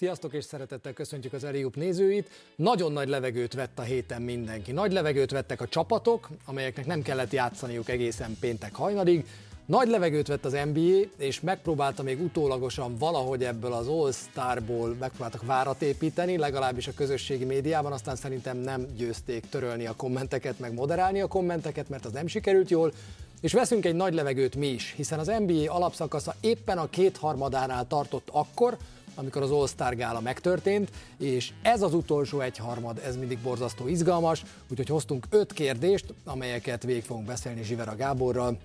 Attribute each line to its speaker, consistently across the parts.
Speaker 1: Sziasztok és szeretettel köszöntjük az Eliup nézőit. Nagyon nagy levegőt vett a héten mindenki. Nagy levegőt vettek a csapatok, amelyeknek nem kellett játszaniuk egészen péntek hajnalig. Nagy levegőt vett az NBA, és megpróbálta még utólagosan valahogy ebből az All-Starból megpróbáltak várat építeni, legalábbis a közösségi médiában, aztán szerintem nem győzték törölni a kommenteket, meg moderálni a kommenteket, mert az nem sikerült jól. És veszünk egy nagy levegőt mi is, hiszen az NBA alapszakasza éppen a kétharmadánál tartott akkor, amikor az All-Star gála megtörtént, és ez az utolsó egyharmad, ez mindig borzasztó izgalmas, úgyhogy hoztunk öt kérdést, amelyeket végig fogunk beszélni Zsivera Gáborral,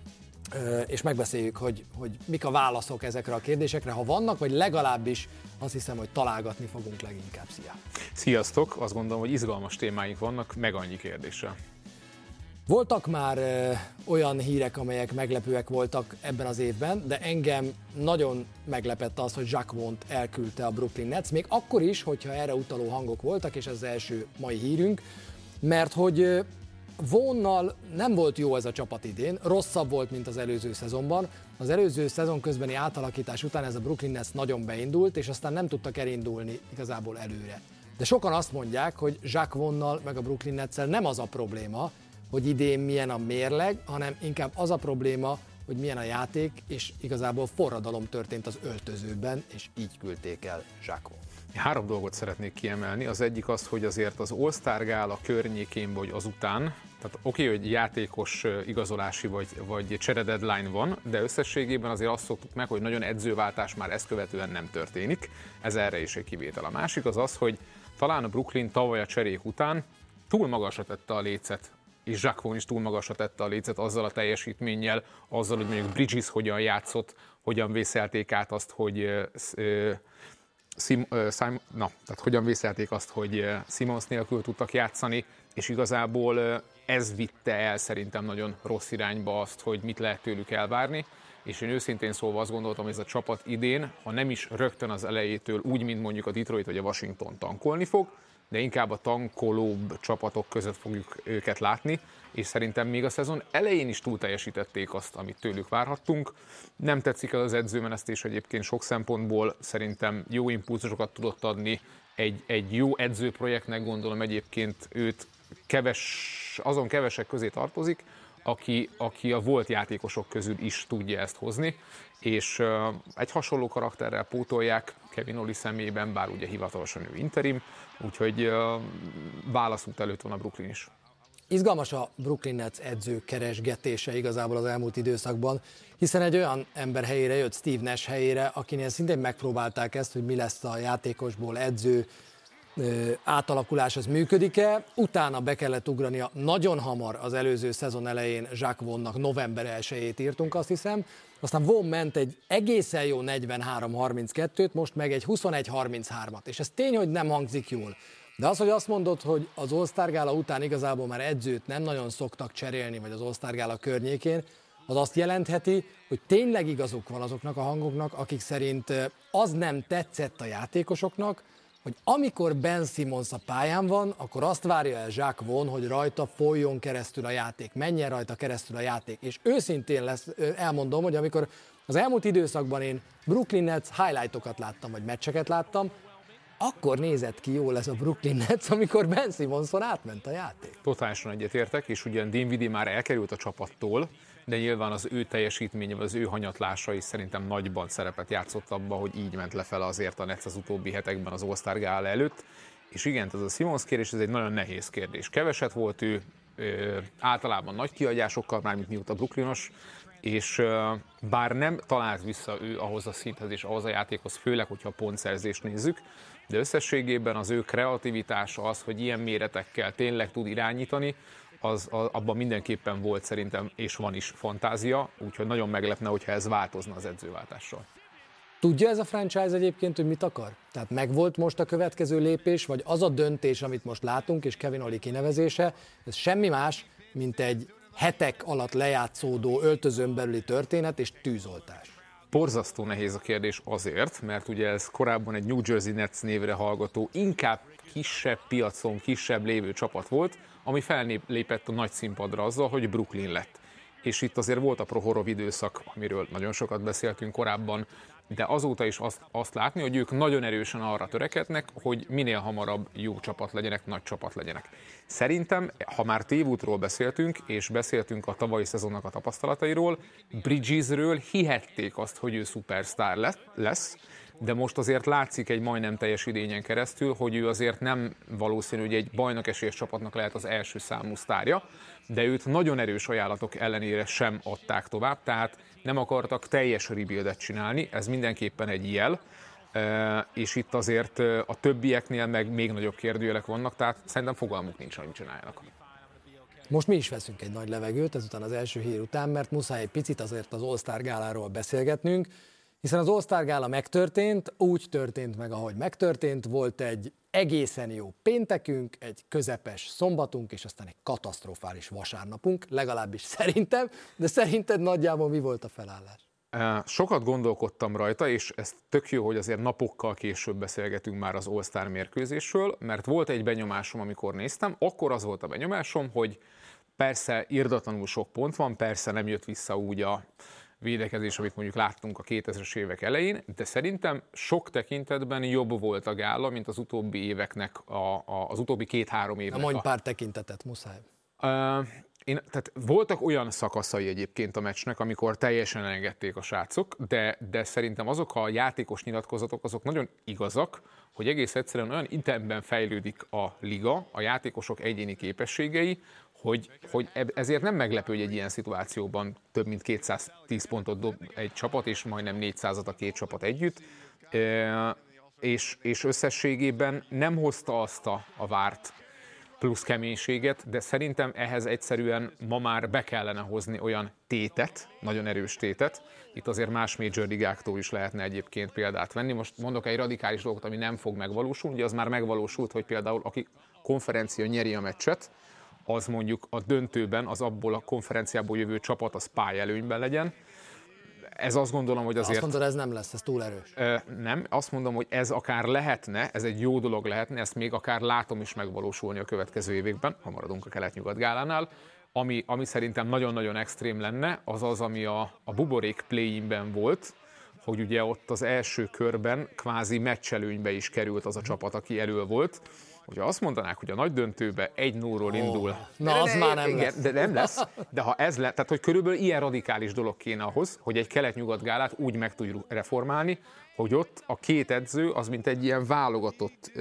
Speaker 1: és megbeszéljük, hogy, hogy mik a válaszok ezekre a kérdésekre, ha vannak, vagy legalábbis azt hiszem, hogy találgatni fogunk leginkább. Szia!
Speaker 2: Sziasztok! Azt gondolom, hogy izgalmas témáink vannak, meg annyi kérdéssel.
Speaker 1: Voltak már ö, olyan hírek, amelyek meglepőek voltak ebben az évben, de engem nagyon meglepett az, hogy Jacques Vont elküldte a Brooklyn Nets, még akkor is, hogyha erre utaló hangok voltak, és ez az első mai hírünk, mert hogy Vonnal nem volt jó ez a csapat idén, rosszabb volt, mint az előző szezonban. Az előző szezon közbeni átalakítás után ez a Brooklyn Nets nagyon beindult, és aztán nem tudtak elindulni igazából előre. De sokan azt mondják, hogy Jacques Vonnal meg a Brooklyn nets nem az a probléma, hogy idén milyen a mérleg, hanem inkább az a probléma, hogy milyen a játék, és igazából forradalom történt az öltözőben, és így küldték el Zsákon.
Speaker 2: Három dolgot szeretnék kiemelni. Az egyik az, hogy azért az All-Star Gála környékén vagy azután, tehát oké, okay, hogy játékos igazolási vagy, vagy csere deadline van, de összességében azért azt szoktuk meg, hogy nagyon edzőváltás már ezt követően nem történik. Ez erre is egy kivétel. A másik az az, hogy talán a Brooklyn tavaly a cserék után túl magasra tette a lécet és Vaughn is túl magasra tette a lécet azzal a teljesítménnyel, azzal, hogy mondjuk Bridges hogyan játszott, hogyan vészelték át azt, hogy uh, Sim, uh, Sim, na, tehát hogyan vészelték azt, hogy Simons nélkül tudtak játszani, és igazából ez vitte el szerintem nagyon rossz irányba azt, hogy mit lehet tőlük elvárni, és én őszintén szólva azt gondoltam, hogy ez a csapat idén, ha nem is rögtön az elejétől úgy, mint mondjuk a Detroit vagy a Washington tankolni fog, de inkább a tankolóbb csapatok között fogjuk őket látni, és szerintem még a szezon elején is túl teljesítették azt, amit tőlük várhattunk. Nem tetszik el az edzőmenesztés egyébként sok szempontból, szerintem jó impulzusokat tudott adni, egy, egy jó edzőprojektnek gondolom egyébként őt keves, azon kevesek közé tartozik, aki, aki a volt játékosok közül is tudja ezt hozni, és egy hasonló karakterrel pótolják Kevin Oli személyében, bár ugye hivatalosan ő interim, úgyhogy válaszút előtt van a Brooklyn is.
Speaker 1: Izgalmas a Brooklyn Nets edző keresgetése igazából az elmúlt időszakban, hiszen egy olyan ember helyére jött Steve Nash helyére, akinél szintén megpróbálták ezt, hogy mi lesz a játékosból edző, átalakulás az működik-e. Utána be kellett ugrania nagyon hamar az előző szezon elején Jacques Vonnak november 1-ét írtunk, azt hiszem. Aztán Von ment egy egészen jó 43-32-t, most meg egy 21-33-at. És ez tény, hogy nem hangzik jól. De az, hogy azt mondod, hogy az All-Star Gála után igazából már edzőt nem nagyon szoktak cserélni, vagy az All-Star Gála környékén, az azt jelentheti, hogy tényleg igazuk van azoknak a hangoknak, akik szerint az nem tetszett a játékosoknak, hogy amikor Ben Simmons a pályán van, akkor azt várja el Jacques Von, hogy rajta folyjon keresztül a játék, menjen rajta keresztül a játék. És őszintén lesz, elmondom, hogy amikor az elmúlt időszakban én Brooklyn Nets highlightokat láttam, vagy meccseket láttam, akkor nézett ki jól ez a Brooklyn Nets, amikor Ben Simonson átment a játék.
Speaker 2: Totálisan egyetértek, és ugyan Dinwiddie már elkerült a csapattól, de nyilván az ő teljesítménye, az ő hanyatlása is szerintem nagyban szerepet játszott abban, hogy így ment lefele azért a Nets az utóbbi hetekben az All-Star Gála előtt. És igen, ez a Simons kérdés, ez egy nagyon nehéz kérdés. Keveset volt ő, ö, általában nagy kiadásokkal, mármint mióta Brooklynos, és ö, bár nem talált vissza ő ahhoz a szinthez és ahhoz a játékhoz, főleg, hogyha a pontszerzést nézzük, de összességében az ő kreativitása az, hogy ilyen méretekkel tényleg tud irányítani, az, az, abban mindenképpen volt szerintem, és van is fantázia, úgyhogy nagyon meglepne, hogyha ez változna az edzőváltással.
Speaker 1: Tudja ez a franchise egyébként, hogy mit akar? Tehát megvolt most a következő lépés, vagy az a döntés, amit most látunk, és Kevin Oli kinevezése, ez semmi más, mint egy hetek alatt lejátszódó öltözön belüli történet és tűzoltás.
Speaker 2: Porzasztó nehéz a kérdés azért, mert ugye ez korábban egy New Jersey Nets névre hallgató, inkább kisebb piacon, kisebb lévő csapat volt, ami fellépett a nagy színpadra azzal, hogy Brooklyn lett. És itt azért volt a Prohorov időszak, amiről nagyon sokat beszéltünk korábban, de azóta is azt, azt látni, hogy ők nagyon erősen arra törekednek, hogy minél hamarabb jó csapat legyenek, nagy csapat legyenek. Szerintem, ha már tévútról beszéltünk, és beszéltünk a tavalyi szezonnak a tapasztalatairól, Bridgesről hihették azt, hogy ő szupersztár lesz, de most azért látszik egy majdnem teljes idényen keresztül, hogy ő azért nem valószínű, hogy egy bajnokesélyes csapatnak lehet az első számú sztárja, de őt nagyon erős ajánlatok ellenére sem adták tovább, tehát nem akartak teljes rebuildet csinálni, ez mindenképpen egy jel, és itt azért a többieknél meg még nagyobb kérdőjelek vannak, tehát szerintem fogalmuk nincs, hogy csináljanak.
Speaker 1: Most mi is veszünk egy nagy levegőt, ezután az első hír után, mert muszáj egy picit azért az All-Star gáláról beszélgetnünk, hiszen az All-Star megtörtént, úgy történt meg, ahogy megtörtént, volt egy egészen jó péntekünk, egy közepes szombatunk, és aztán egy katasztrofális vasárnapunk, legalábbis szerintem, de szerinted nagyjából mi volt a felállás?
Speaker 2: Sokat gondolkodtam rajta, és ez tök jó, hogy azért napokkal később beszélgetünk már az All-Star mérkőzésről, mert volt egy benyomásom, amikor néztem, akkor az volt a benyomásom, hogy persze irdatlanul sok pont van, persze nem jött vissza úgy a védekezés, amit mondjuk láttunk a 2000-es évek elején, de szerintem sok tekintetben jobb volt a gála, mint az utóbbi éveknek, a, a, az utóbbi két-három évnek. Na
Speaker 1: mondj pár tekintetet, muszáj.
Speaker 2: Uh, én, tehát voltak olyan szakaszai egyébként a meccsnek, amikor teljesen engedték a srácok, de, de szerintem azok a játékos nyilatkozatok azok nagyon igazak, hogy egész egyszerűen olyan intemben fejlődik a liga, a játékosok egyéni képességei, hogy, hogy ezért nem meglepő, hogy egy ilyen szituációban több mint 210 pontot dob egy csapat, és majdnem 400-at a két csapat együtt, és, és összességében nem hozta azt a, a várt plusz keménységet, de szerintem ehhez egyszerűen ma már be kellene hozni olyan tétet, nagyon erős tétet. Itt azért más major ligáktól is lehetne egyébként példát venni. Most mondok egy radikális dolgot, ami nem fog megvalósulni, ugye az már megvalósult, hogy például aki konferencia nyeri a meccset, az mondjuk a döntőben az abból a konferenciából jövő csapat az pályelőnyben legyen. Ez azt gondolom, hogy azért... Azt
Speaker 1: mondod, ez nem lesz, ez túl erős.
Speaker 2: Nem, azt mondom, hogy ez akár lehetne, ez egy jó dolog lehetne, ezt még akár látom is megvalósulni a következő években, ha maradunk a kelet-nyugat gálánál. Ami, ami szerintem nagyon-nagyon extrém lenne, az az, ami a, a buborék play volt, hogy ugye ott az első körben kvázi meccselőnybe is került az a csapat, aki elő volt Hogyha azt mondanák, hogy a nagy döntőbe egy nóról oh, indul.
Speaker 1: Na, de, az de, már nem igen, lesz.
Speaker 2: De nem lesz. De ha ez le, tehát hogy körülbelül ilyen radikális dolog kéne ahhoz, hogy egy kelet-nyugat gálát úgy meg tudjuk reformálni, hogy ott a két edző, az mint egy ilyen válogatott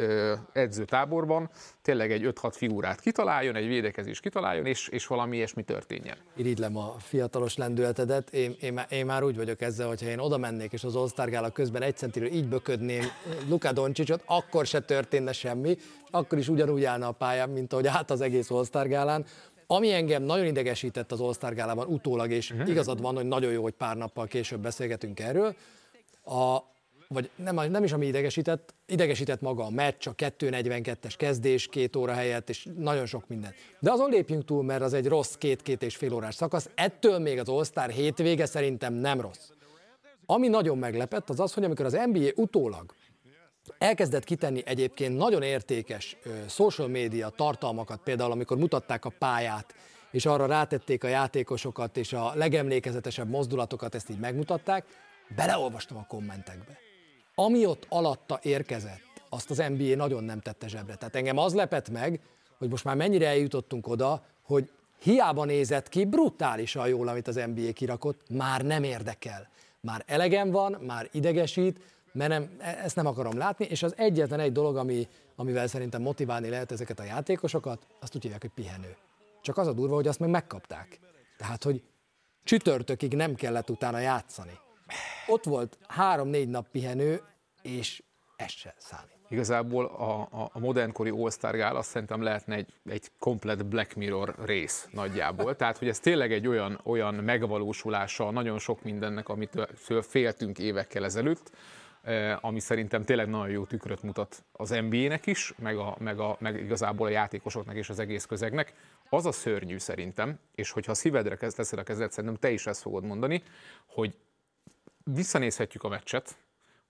Speaker 2: edzőtáborban, tényleg egy 5-6 figurát kitaláljon, egy védekezés kitaláljon, és, és valami ilyesmi történjen.
Speaker 1: Irigylem a fiatalos lendületedet. Én, én, én, már úgy vagyok ezzel, hogyha én oda mennék, és az All közben egy centiről így böködném Luka Doncsicsot, akkor se történne semmi, akkor is ugyanúgy állna a pályán, mint ahogy állt az egész All Ami engem nagyon idegesített az All utólag, és uh-huh. igazad van, hogy nagyon jó, hogy pár nappal később beszélgetünk erről, a, vagy nem, nem is ami idegesített, idegesített maga a meccs, a 2.42-es kezdés két óra helyett, és nagyon sok minden. De azon lépjünk túl, mert az egy rossz két-két és fél órás szakasz, ettől még az All-Star hétvége szerintem nem rossz. Ami nagyon meglepett, az az, hogy amikor az NBA utólag elkezdett kitenni egyébként nagyon értékes social media tartalmakat, például amikor mutatták a pályát, és arra rátették a játékosokat, és a legemlékezetesebb mozdulatokat ezt így megmutatták, beleolvastam a kommentekbe ami ott alatta érkezett, azt az NBA nagyon nem tette zsebre. Tehát engem az lepett meg, hogy most már mennyire eljutottunk oda, hogy hiába nézett ki brutálisan jól, amit az NBA kirakott, már nem érdekel. Már elegem van, már idegesít, mert nem, e- ezt nem akarom látni, és az egyetlen egy dolog, ami, amivel szerintem motiválni lehet ezeket a játékosokat, azt úgy hívják, hogy pihenő. Csak az a durva, hogy azt meg megkapták. Tehát, hogy csütörtökig nem kellett utána játszani. Ott volt három-négy nap pihenő, és ez se számít.
Speaker 2: Igazából a, a, modernkori All-Star Gala szerintem lehetne egy, egy komplet Black Mirror rész nagyjából. Tehát, hogy ez tényleg egy olyan, olyan megvalósulása nagyon sok mindennek, amit féltünk évekkel ezelőtt, eh, ami szerintem tényleg nagyon jó tükröt mutat az NBA-nek is, meg, a, meg, a, meg igazából a játékosoknak és az egész közegnek. Az a szörnyű szerintem, és hogyha a szívedre teszed a kezed, szerintem te is ezt fogod mondani, hogy visszanézhetjük a meccset,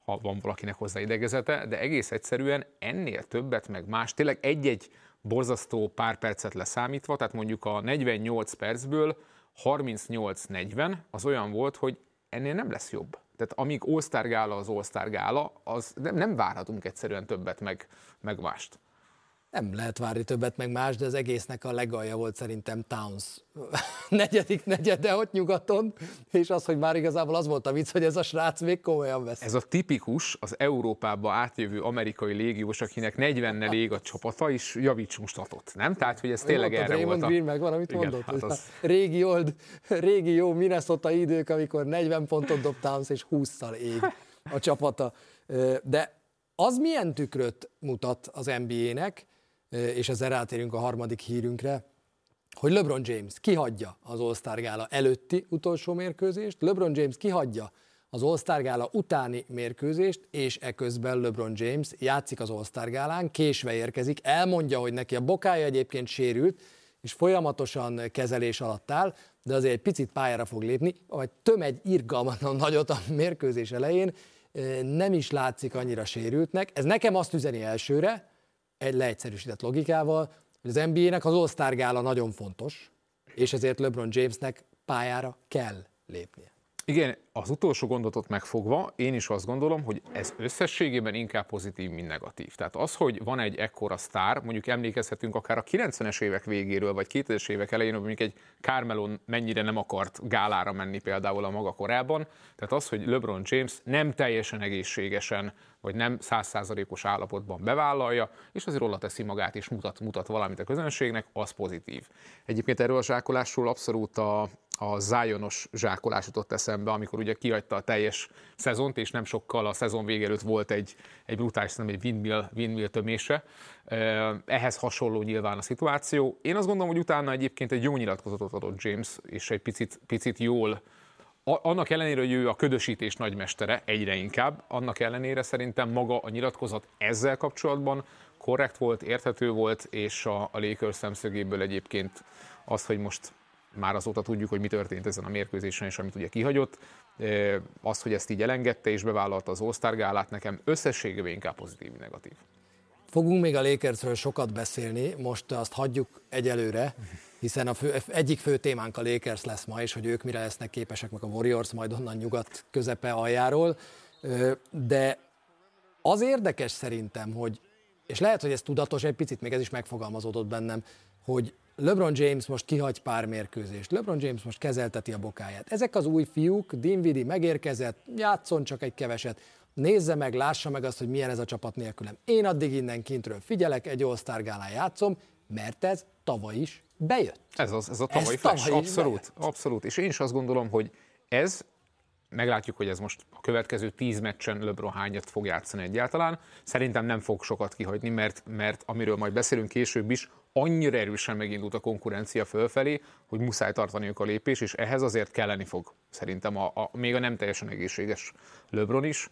Speaker 2: ha van valakinek hozzá idegezete, de egész egyszerűen ennél többet, meg más, tényleg egy-egy borzasztó pár percet leszámítva, tehát mondjuk a 48 percből 38-40 az olyan volt, hogy ennél nem lesz jobb. Tehát amíg All-Star gála az All-Star gála, az nem, nem várhatunk egyszerűen többet meg, meg mást
Speaker 1: nem lehet várni többet meg más, de az egésznek a legalja volt szerintem Towns negyedik negyede ott nyugaton, és az, hogy már igazából az volt a vicc, hogy ez a srác még komolyan vesz.
Speaker 2: Ez a tipikus, az Európába átjövő amerikai légiós, akinek 40 lég a csapata, és javítsunk statot, nem? Tehát, hogy ez tényleg
Speaker 1: Mondtad,
Speaker 2: erre
Speaker 1: Raymond
Speaker 2: volt
Speaker 1: Green meg van, amit
Speaker 2: Igen,
Speaker 1: mondott.
Speaker 2: hát az...
Speaker 1: régi, old, régi jó Minnesota idők, amikor 40 pontot dob Towns, és 20-szal ég a csapata. De az milyen tükröt mutat az NBA-nek, és ezzel rátérünk a harmadik hírünkre, hogy LeBron James kihagyja az All-Star Gála előtti utolsó mérkőzést, LeBron James kihagyja az All-Star Gála utáni mérkőzést, és eközben LeBron James játszik az All-Star Gálán, késve érkezik, elmondja, hogy neki a bokája egyébként sérült, és folyamatosan kezelés alatt áll, de azért egy picit pályára fog lépni, vagy töm egy irgalmatlan nagyot a mérkőzés elején, nem is látszik annyira sérültnek. Ez nekem azt üzeni elsőre, egy leegyszerűsített logikával, hogy az NBA-nek az All-Star gála nagyon fontos, és ezért LeBron Jamesnek pályára kell lépnie.
Speaker 2: Igen, az utolsó gondotot megfogva, én is azt gondolom, hogy ez összességében inkább pozitív, mint negatív. Tehát az, hogy van egy ekkora sztár, mondjuk emlékezhetünk akár a 90-es évek végéről, vagy 2000-es évek elején, hogy mondjuk egy Carmelo mennyire nem akart gálára menni például a maga korában. Tehát az, hogy LeBron James nem teljesen egészségesen, vagy nem százszázalékos állapotban bevállalja, és azért oda teszi magát, és mutat, mutat valamit a közönségnek, az pozitív. Egyébként erről a zsákolásról abszolút a, a zájonos zsákolás jutott eszembe, amikor ugye kihagyta a teljes szezont, és nem sokkal a szezon vége előtt volt egy, egy brutális, nem egy windmill, windmill tömése. Ehhez hasonló nyilván a szituáció. Én azt gondolom, hogy utána egyébként egy jó nyilatkozatot adott James, és egy picit, picit jól annak ellenére, hogy ő a ködösítés nagymestere egyre inkább, annak ellenére szerintem maga a nyilatkozat ezzel kapcsolatban korrekt volt, érthető volt, és a, a Lakers szemszögéből egyébként az, hogy most már azóta tudjuk, hogy mi történt ezen a mérkőzésen, és amit ugye kihagyott, az, hogy ezt így elengedte és bevállalta az All-Star nekem összességében inkább pozitív, negatív.
Speaker 1: Fogunk még a Lakersről sokat beszélni, most azt hagyjuk egyelőre, hiszen a fő, egyik fő témánk a Lakers lesz ma, és hogy ők mire lesznek képesek, meg a Warriors majd onnan nyugat közepe aljáról. De az érdekes szerintem, hogy, és lehet, hogy ez tudatos, egy picit még ez is megfogalmazódott bennem, hogy LeBron James most kihagy pár mérkőzést, LeBron James most kezelteti a bokáját. Ezek az új fiúk, Dinwiddie megérkezett, játszon csak egy keveset, nézze meg, lássa meg azt, hogy milyen ez a csapat nélkülem. Én addig innen kintről figyelek, egy All-Star gálán játszom, mert ez tavaly is bejött.
Speaker 2: Ez, az, ez a tavalyi ez flash, tavaly abszolút, abszolút. És én is azt gondolom, hogy ez, meglátjuk, hogy ez most a következő tíz meccsen LeBron hányat fog játszani egyáltalán. Szerintem nem fog sokat kihagyni, mert, mert amiről majd beszélünk később is, annyira erősen megindult a konkurencia fölfelé, hogy muszáj tartaniuk a lépés, és ehhez azért kelleni fog szerintem a, a, még a nem teljesen egészséges LeBron is.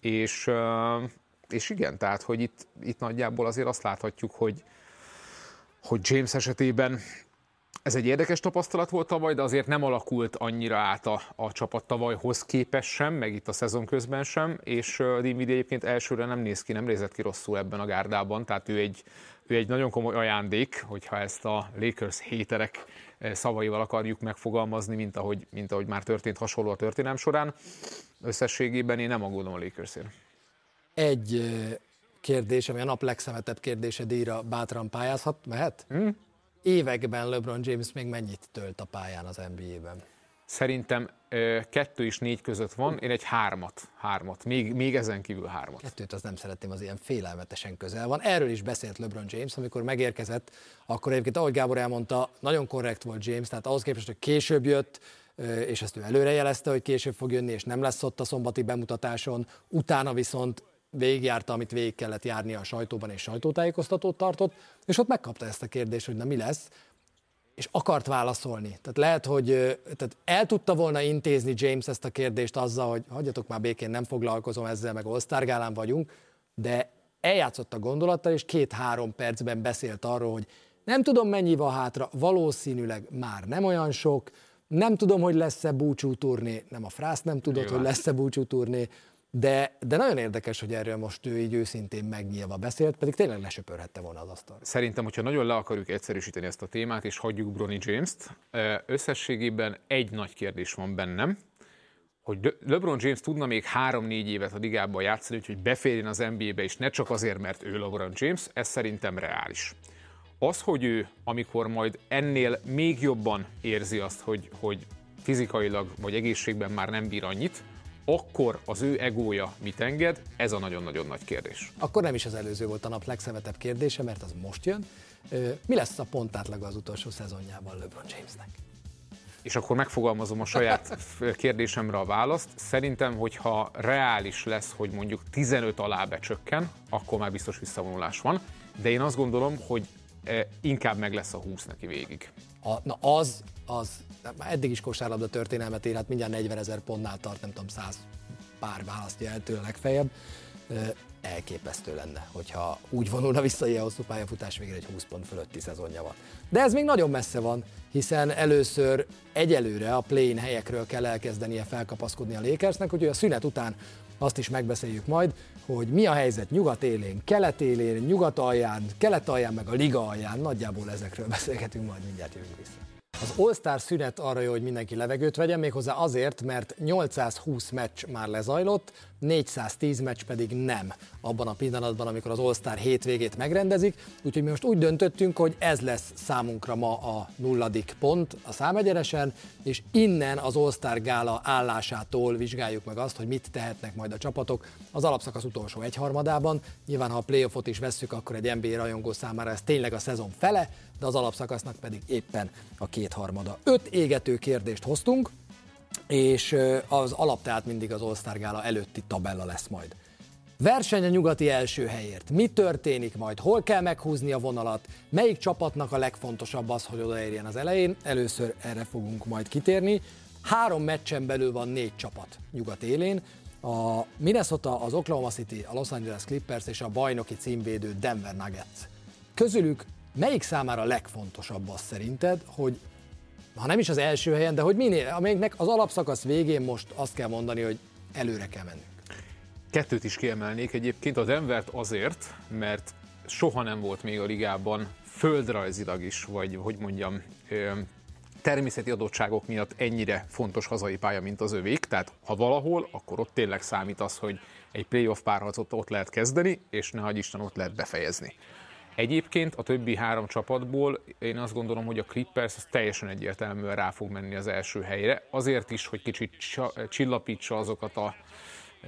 Speaker 2: És, és igen, tehát, hogy itt, itt nagyjából azért azt láthatjuk, hogy, hogy James esetében ez egy érdekes tapasztalat volt tavaly, de azért nem alakult annyira át a, a csapat tavalyhoz képes sem, meg itt a szezon közben sem, és uh, Dinwiddie egyébként elsőre nem néz ki, nem nézett ki rosszul ebben a gárdában, tehát ő egy, ő egy nagyon komoly ajándék, hogyha ezt a Lakers héterek szavaival akarjuk megfogalmazni, mint ahogy, mint ahogy már történt hasonló a történelem során. Összességében én nem aggódom a Lakersért.
Speaker 1: Egy kérdés, ami a nap legszemetebb kérdése díjra bátran pályázhat, mehet? Hmm? Években LeBron James még mennyit tölt a pályán az NBA-ben?
Speaker 2: Szerintem kettő és négy között van, én egy hármat, hármat, még, még ezen kívül hármat.
Speaker 1: Kettőt az nem szeretném, az ilyen félelmetesen közel van. Erről is beszélt LeBron James, amikor megérkezett, akkor egyébként, ahogy Gábor elmondta, nagyon korrekt volt James, tehát ahhoz képest, hogy később jött, és ezt ő előre jelezte, hogy később fog jönni, és nem lesz ott a szombati bemutatáson, utána viszont végigjárta, amit végig kellett járni a sajtóban, és sajtótájékoztatót tartott, és ott megkapta ezt a kérdést, hogy na mi lesz, és akart válaszolni. Tehát lehet, hogy tehát el tudta volna intézni James ezt a kérdést azzal, hogy hagyjatok már békén, nem foglalkozom ezzel, meg all vagyunk, de eljátszott a gondolattal, és két-három percben beszélt arról, hogy nem tudom mennyi van hátra, valószínűleg már nem olyan sok, nem tudom, hogy lesz-e búcsú turné, nem a frász nem tudod, Nyilván. hogy lesz-e búcsú turné, de, de nagyon érdekes, hogy erről most ő így őszintén megnyilva beszélt, pedig tényleg lesöpörhette volna az asztal.
Speaker 2: Szerintem, hogyha nagyon le akarjuk egyszerűsíteni ezt a témát, és hagyjuk Brony James-t, összességében egy nagy kérdés van bennem, hogy LeBron James tudna még három-négy évet a ligában játszani, úgyhogy beférjen az NBA-be, és ne csak azért, mert ő LeBron James, ez szerintem reális. Az, hogy ő, amikor majd ennél még jobban érzi azt, hogy, hogy fizikailag vagy egészségben már nem bír annyit, akkor az ő egója mit enged? Ez a nagyon-nagyon nagy kérdés.
Speaker 1: Akkor nem is az előző volt a nap legszemetebb kérdése, mert az most jön. Mi lesz a pontátlaga az utolsó szezonjában LeBron Jamesnek?
Speaker 2: és akkor megfogalmazom a saját kérdésemre a választ. Szerintem, hogyha reális lesz, hogy mondjuk 15 alá becsökken, akkor már biztos visszavonulás van. De én azt gondolom, hogy e, inkább meg lesz a 20 neki végig.
Speaker 1: A, na az, az eddig is kosárlabda történelmet ér, hát mindjárt 40 ezer pontnál tart, nem tudom, 100 pár választja el tőle legfeljebb elképesztő lenne, hogyha úgy vonulna vissza ilyen hosszú pályafutás végre egy 20 pont fölötti szezonja van. De ez még nagyon messze van, hiszen először egyelőre a play helyekről kell elkezdenie felkapaszkodni a Lakersnek, úgyhogy a szünet után azt is megbeszéljük majd, hogy mi a helyzet nyugat élén, kelet élén, nyugat alján, kelet alján, meg a liga alján, nagyjából ezekről beszélgetünk, majd mindjárt jövünk vissza. Az All-Star szünet arra jó, hogy mindenki levegőt vegyen, méghozzá azért, mert 820 meccs már lezajlott, 410 meccs pedig nem abban a pillanatban, amikor az All-Star hétvégét megrendezik. Úgyhogy mi most úgy döntöttünk, hogy ez lesz számunkra ma a nulladik pont a számegyenesen, és innen az All-Star gála állásától vizsgáljuk meg azt, hogy mit tehetnek majd a csapatok az alapszakasz utolsó egyharmadában. Nyilván, ha a playoffot is vesszük, akkor egy NBA rajongó számára ez tényleg a szezon fele, de az alapszakasznak pedig éppen a kétharmada. Öt égető kérdést hoztunk, és az alap tehát mindig az All-Star Gála előtti tabella lesz majd. Verseny a nyugati első helyért. Mi történik majd? Hol kell meghúzni a vonalat? Melyik csapatnak a legfontosabb az, hogy odaérjen az elején? Először erre fogunk majd kitérni. Három meccsen belül van négy csapat nyugat élén. A Minnesota, az Oklahoma City, a Los Angeles Clippers és a bajnoki címvédő Denver Nuggets. Közülük melyik számára legfontosabb az szerinted, hogy ha nem is az első helyen, de hogy minél, amelyiknek az alapszakasz végén most azt kell mondani, hogy előre kell mennünk.
Speaker 2: Kettőt is kiemelnék egyébként, a Denvert azért, mert soha nem volt még a ligában földrajzilag is, vagy hogy mondjam, természeti adottságok miatt ennyire fontos hazai pálya, mint az övék. Tehát ha valahol, akkor ott tényleg számít az, hogy egy playoff párharcot ott lehet kezdeni, és ne hagyj Isten ott lehet befejezni. Egyébként a többi három csapatból én azt gondolom, hogy a Clippers az teljesen egyértelműen rá fog menni az első helyre. Azért is, hogy kicsit csillapítsa azokat a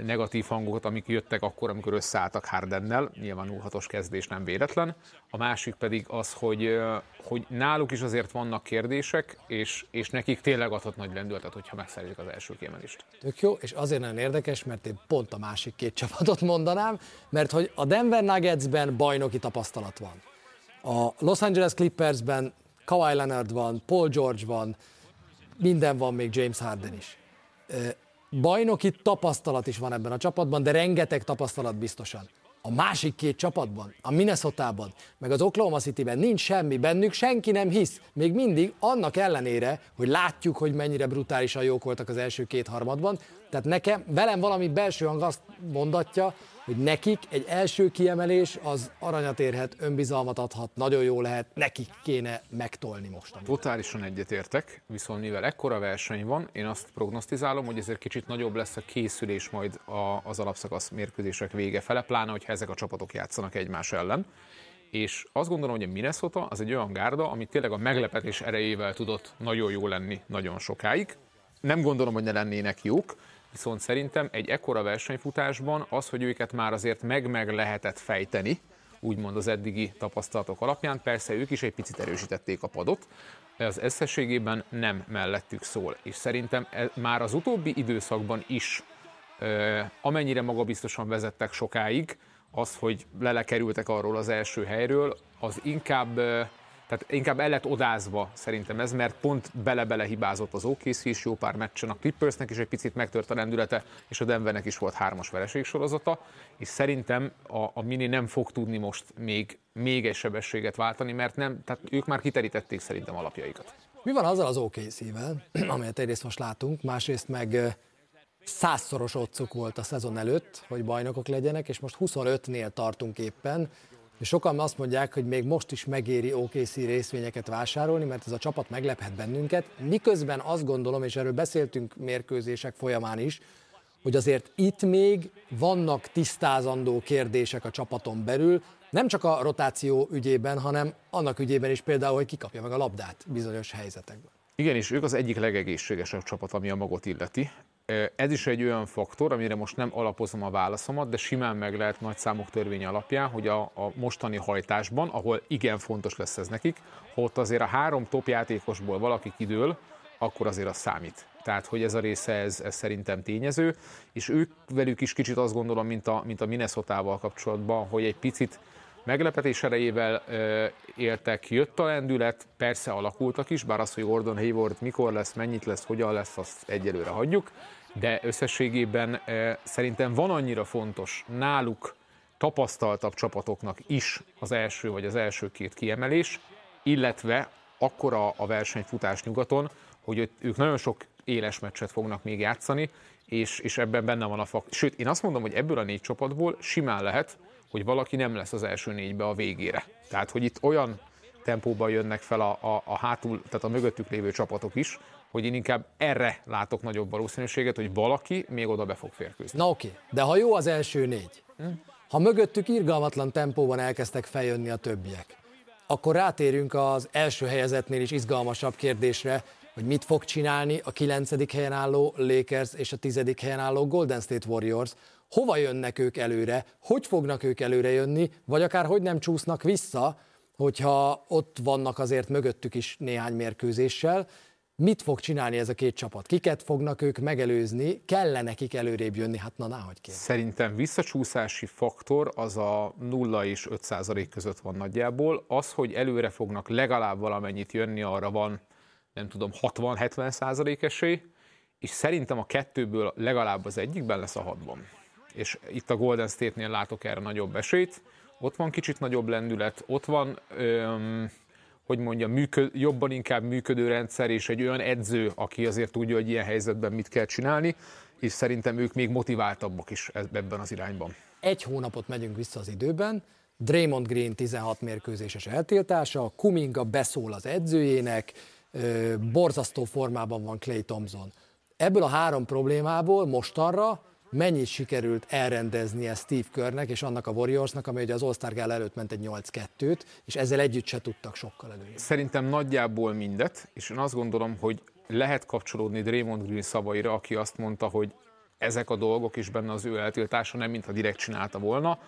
Speaker 2: negatív hangokat, amik jöttek akkor, amikor összeálltak Hardennel, nyilván 0 kezdés nem véletlen. A másik pedig az, hogy, hogy náluk is azért vannak kérdések, és, és nekik tényleg adhat nagy lendületet, hogyha megszerzik az első kiemelést.
Speaker 1: Tök jó, és azért nagyon érdekes, mert én pont a másik két csapatot mondanám, mert hogy a Denver Nuggetsben bajnoki tapasztalat van. A Los Angeles Clippersben Kawhi Leonard van, Paul George van, minden van, még James Harden is bajnoki tapasztalat is van ebben a csapatban, de rengeteg tapasztalat biztosan. A másik két csapatban, a Minnesota-ban, meg az Oklahoma City-ben nincs semmi, bennük senki nem hisz. Még mindig annak ellenére, hogy látjuk, hogy mennyire brutálisan jók voltak az első két harmadban. Tehát nekem, velem valami belső hang azt mondatja, hogy nekik egy első kiemelés az aranyat érhet, önbizalmat adhat, nagyon jó lehet, nekik kéne megtolni most.
Speaker 2: Totálisan egyetértek, viszont mivel ekkora verseny van, én azt prognosztizálom, hogy ezért kicsit nagyobb lesz a készülés majd az alapszakasz mérkőzések vége fele, pláne, hogyha ezek a csapatok játszanak egymás ellen. És azt gondolom, hogy a Minnesota az egy olyan gárda, ami tényleg a meglepetés erejével tudott nagyon jó lenni nagyon sokáig. Nem gondolom, hogy ne lennének jók, Viszont szerintem egy ekkora versenyfutásban az, hogy őket már azért meg-meg lehetett fejteni, úgymond az eddigi tapasztalatok alapján, persze ők is egy picit erősítették a padot, de az összességében nem mellettük szól. És szerintem e, már az utóbbi időszakban is, amennyire magabiztosan vezettek sokáig, az, hogy lelekerültek arról az első helyről, az inkább tehát inkább el lett odázva szerintem ez, mert pont bele-bele hibázott az OKC is jó pár meccsen, a Clippersnek is egy picit megtört a rendülete, és a Denvernek is volt hármas vereség sorozata, és szerintem a, a Mini nem fog tudni most még, még egy sebességet váltani, mert nem, tehát ők már kiterítették szerintem alapjaikat.
Speaker 1: Mi van azzal az OKC-vel, amelyet egyrészt most látunk, másrészt meg százszoros otcuk volt a szezon előtt, hogy bajnokok legyenek, és most 25-nél tartunk éppen, És sokan azt mondják, hogy még most is megéri OKC részvényeket vásárolni, mert ez a csapat meglephet bennünket. Miközben azt gondolom, és erről beszéltünk mérkőzések folyamán is, hogy azért itt még vannak tisztázandó kérdések a csapaton belül, nem csak a rotáció ügyében, hanem annak ügyében is például, hogy kikapja meg a labdát bizonyos helyzetekben.
Speaker 2: Igen, és ők az egyik legegészségesebb csapat, ami a magot illeti. Ez is egy olyan faktor, amire most nem alapozom a válaszomat, de simán meg lehet nagy számok törvénye alapján, hogy a, a mostani hajtásban, ahol igen fontos lesz ez nekik, ha ott azért a három top játékosból valaki kidől, akkor azért az számít. Tehát, hogy ez a része, ez, ez szerintem tényező, és ők velük is kicsit azt gondolom, mint a, mint a Minnesota-val kapcsolatban, hogy egy picit meglepetés erejével ö, éltek, jött a lendület, persze alakultak is, bár az, hogy Gordon Hayward mikor lesz, mennyit lesz, hogyan lesz, azt egyelőre hagyjuk, de összességében ö, szerintem van annyira fontos náluk tapasztaltabb csapatoknak is az első vagy az első két kiemelés, illetve akkora a versenyfutás nyugaton, hogy ők nagyon sok éles meccset fognak még játszani, és, és ebben benne van a fakt. Sőt, én azt mondom, hogy ebből a négy csapatból simán lehet, hogy valaki nem lesz az első négybe a végére. Tehát, hogy itt olyan tempóban jönnek fel a, a, a hátul, tehát a mögöttük lévő csapatok is, hogy én inkább erre látok nagyobb valószínűséget, hogy valaki még oda be fog férkőzni.
Speaker 1: Na oké, de ha jó az első négy, ha mögöttük irgalmatlan tempóban elkezdtek feljönni a többiek, akkor rátérünk az első helyezetnél is izgalmasabb kérdésre, hogy mit fog csinálni a kilencedik helyen álló Lakers és a tizedik helyen álló Golden State Warriors, hova jönnek ők előre, hogy fognak ők előre jönni, vagy akár hogy nem csúsznak vissza, hogyha ott vannak azért mögöttük is néhány mérkőzéssel, mit fog csinálni ez a két csapat? Kiket fognak ők megelőzni? Kell nekik előrébb jönni? Hát na, náhogy kér.
Speaker 2: Szerintem visszacsúszási faktor az a 0 és 5 százalék között van nagyjából. Az, hogy előre fognak legalább valamennyit jönni, arra van nem tudom, 60-70 százalék esély, és szerintem a kettőből legalább az egyikben lesz a hatban. És itt a Golden State-nél látok erre nagyobb esélyt, ott van kicsit nagyobb lendület, ott van, öm, hogy mondjam, működ, jobban inkább működő rendszer, és egy olyan edző, aki azért tudja, hogy ilyen helyzetben mit kell csinálni, és szerintem ők még motiváltabbak is ebben az irányban.
Speaker 1: Egy hónapot megyünk vissza az időben, Draymond Green 16 mérkőzéses eltiltása, Kuminga beszól az edzőjének, borzasztó formában van Clay Thompson. Ebből a három problémából mostanra mennyit sikerült elrendeznie Steve Körnek és annak a Warriorsnak, ami ugye az All-Star Gala előtt ment egy 8-2-t, és ezzel együtt se tudtak sokkal előre.
Speaker 2: Szerintem nagyjából mindet, és én azt gondolom, hogy lehet kapcsolódni Draymond Green szavaira, aki azt mondta, hogy ezek a dolgok is benne az ő eltiltása, nem mintha direkt csinálta volna,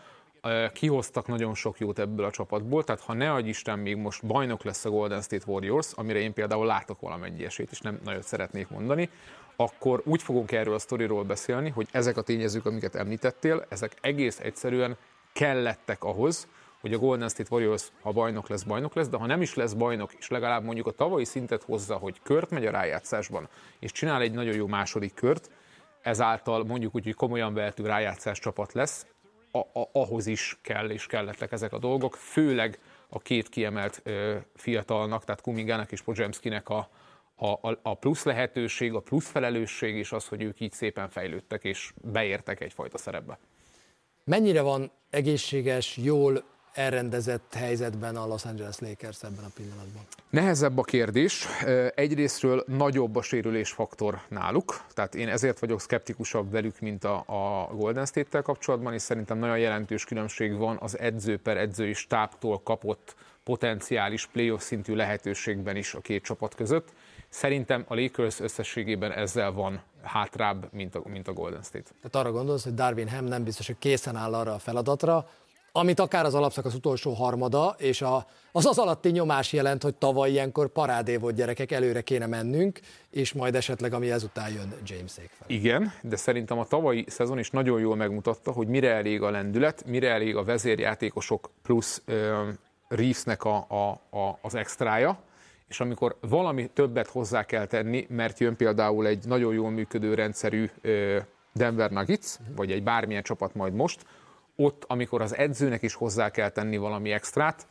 Speaker 2: kihoztak nagyon sok jót ebből a csapatból, tehát ha ne adj Isten még most bajnok lesz a Golden State Warriors, amire én például látok valamennyi esélyt, és nem nagyon szeretnék mondani, akkor úgy fogunk erről a sztoriról beszélni, hogy ezek a tényezők, amiket említettél, ezek egész egyszerűen kellettek ahhoz, hogy a Golden State Warriors, ha bajnok lesz, bajnok lesz, de ha nem is lesz bajnok, és legalább mondjuk a tavalyi szintet hozza, hogy kört megy a rájátszásban, és csinál egy nagyon jó második kört, ezáltal mondjuk úgy, hogy komolyan vehető rájátszás csapat lesz, a, a, ahhoz is kell és kellettek ezek a dolgok, főleg a két kiemelt ö, fiatalnak, tehát Kumingának és Podzsemszkinek a, a, a plusz lehetőség, a plusz felelősség, és az, hogy ők így szépen fejlődtek és beértek egyfajta szerepbe.
Speaker 1: Mennyire van egészséges, jól elrendezett helyzetben a Los Angeles Lakers ebben a pillanatban?
Speaker 2: Nehezebb a kérdés. Egyrésztről nagyobb a sérülésfaktor náluk, tehát én ezért vagyok szkeptikusabb velük, mint a, a Golden State-tel kapcsolatban, és szerintem nagyon jelentős különbség van az edző per edzői stábtól kapott potenciális playoff szintű lehetőségben is a két csapat között. Szerintem a Lakers összességében ezzel van hátrább, mint a, mint a Golden State.
Speaker 1: Tehát arra gondolsz, hogy Darwin Ham nem biztos, hogy készen áll arra a feladatra, amit akár az alapszakasz utolsó harmada, és a, az az alatti nyomás jelent, hogy tavaly ilyenkor parádé volt gyerekek, előre kéne mennünk, és majd esetleg ami ezután jön James fel.
Speaker 2: Igen, de szerintem a tavalyi szezon is nagyon jól megmutatta, hogy mire elég a lendület, mire elég a vezérjátékosok plusz uh, Reevesnek a, a, a, az extrája, és amikor valami többet hozzá kell tenni, mert jön például egy nagyon jól működő rendszerű Denver Nuggets, vagy egy bármilyen csapat majd most, ott, amikor az edzőnek is hozzá kell tenni valami extrát,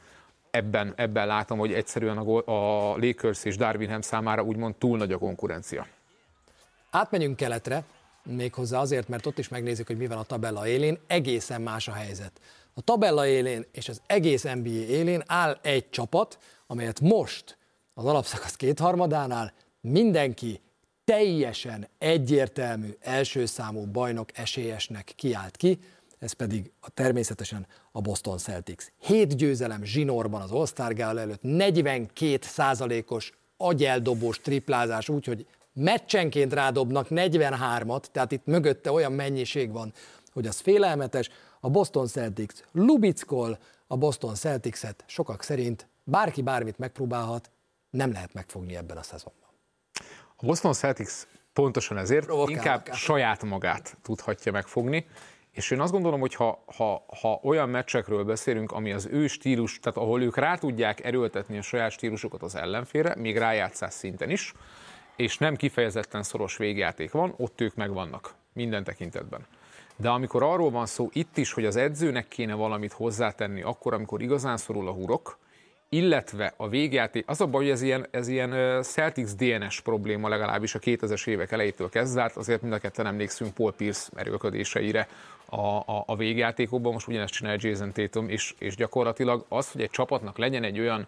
Speaker 2: ebben, ebben látom, hogy egyszerűen a, a Lakers és Darwinham számára úgymond túl nagy a konkurencia.
Speaker 1: Átmenjünk keletre, méghozzá azért, mert ott is megnézzük, hogy mi van a tabella élén, egészen más a helyzet. A tabella élén és az egész NBA élén áll egy csapat, amelyet most az alapszakasz kétharmadánál mindenki teljesen egyértelmű első számú bajnok esélyesnek kiállt ki, ez pedig a, természetesen a Boston Celtics. Hét győzelem zsinórban az All-Star Gala előtt, 42 százalékos agyeldobós triplázás, úgyhogy meccsenként rádobnak 43-at, tehát itt mögötte olyan mennyiség van, hogy az félelmetes. A Boston Celtics lubickol, a Boston Celtics-et sokak szerint bárki bármit megpróbálhat, nem lehet megfogni ebben a szezonban.
Speaker 2: A Boston Celtics pontosan ezért Provokál, inkább akár. saját magát tudhatja megfogni, és én azt gondolom, hogy ha, ha, ha olyan meccsekről beszélünk, ami az ő stílus, tehát ahol ők rá tudják erőltetni a saját stílusokat az ellenfére, még rájátszás szinten is, és nem kifejezetten szoros végjáték van, ott ők megvannak minden tekintetben. De amikor arról van szó itt is, hogy az edzőnek kéne valamit hozzátenni akkor, amikor igazán szorul a hurok, illetve a végjáték, az a baj, hogy ez ilyen, ez ilyen Celtics DNS probléma legalábbis a 2000-es évek elejétől kezdve, hát azért mind a ketten emlékszünk Paul Pierce erőködéseire a, a, a végjátékokban, most ugyanezt csinálja Jason Tatum, és, és gyakorlatilag az, hogy egy csapatnak legyen egy olyan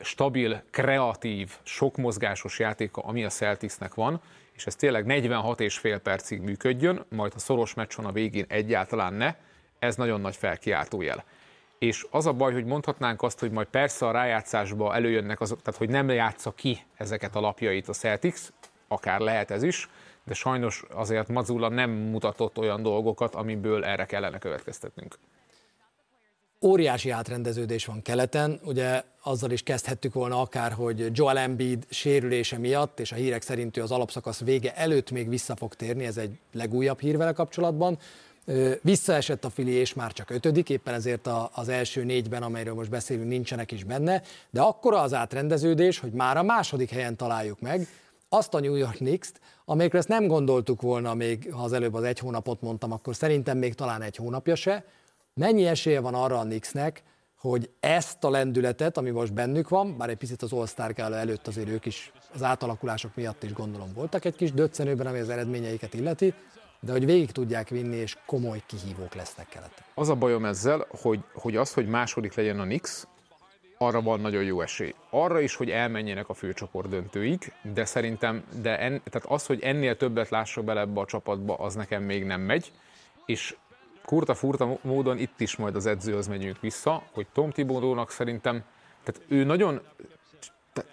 Speaker 2: stabil, kreatív, sok mozgásos játéka, ami a Celticsnek van, és ez tényleg 46 és fél percig működjön, majd a szoros meccson a végén egyáltalán ne, ez nagyon nagy felkiáltójel. És az a baj, hogy mondhatnánk azt, hogy majd persze a rájátszásba előjönnek azok, tehát hogy nem játsza ki ezeket a lapjait a Celtics, akár lehet ez is, de sajnos azért Mazula nem mutatott olyan dolgokat, amiből erre kellene következtetnünk.
Speaker 1: Óriási átrendeződés van keleten, ugye azzal is kezdhettük volna akár, hogy Joel Embiid sérülése miatt, és a hírek szerint ő az alapszakasz vége előtt még vissza fog térni, ez egy legújabb hír vele kapcsolatban. Visszaesett a Fili, és már csak ötödik, éppen ezért az első négyben, amelyről most beszélünk, nincsenek is benne, de akkora az átrendeződés, hogy már a második helyen találjuk meg azt a New York Knicks-t, amelyekre ezt nem gondoltuk volna még, ha az előbb az egy hónapot mondtam, akkor szerintem még talán egy hónapja se. Mennyi esélye van arra a Knicksnek, hogy ezt a lendületet, ami most bennük van, bár egy picit az All-Star előtt azért ők is az átalakulások miatt is gondolom voltak egy kis döccenőben, ami az eredményeiket illeti, de hogy végig tudják vinni, és komoly kihívók lesznek keleten.
Speaker 2: Az a bajom ezzel, hogy, hogy az, hogy második legyen a Nix, arra van nagyon jó esély. Arra is, hogy elmenjenek a főcsoport döntőig, de szerintem, de en, tehát az, hogy ennél többet lássak bele ebbe a csapatba, az nekem még nem megy, és kurta-furta módon itt is majd az edzőhöz megyünk vissza, hogy Tom Tibodónak szerintem, tehát ő nagyon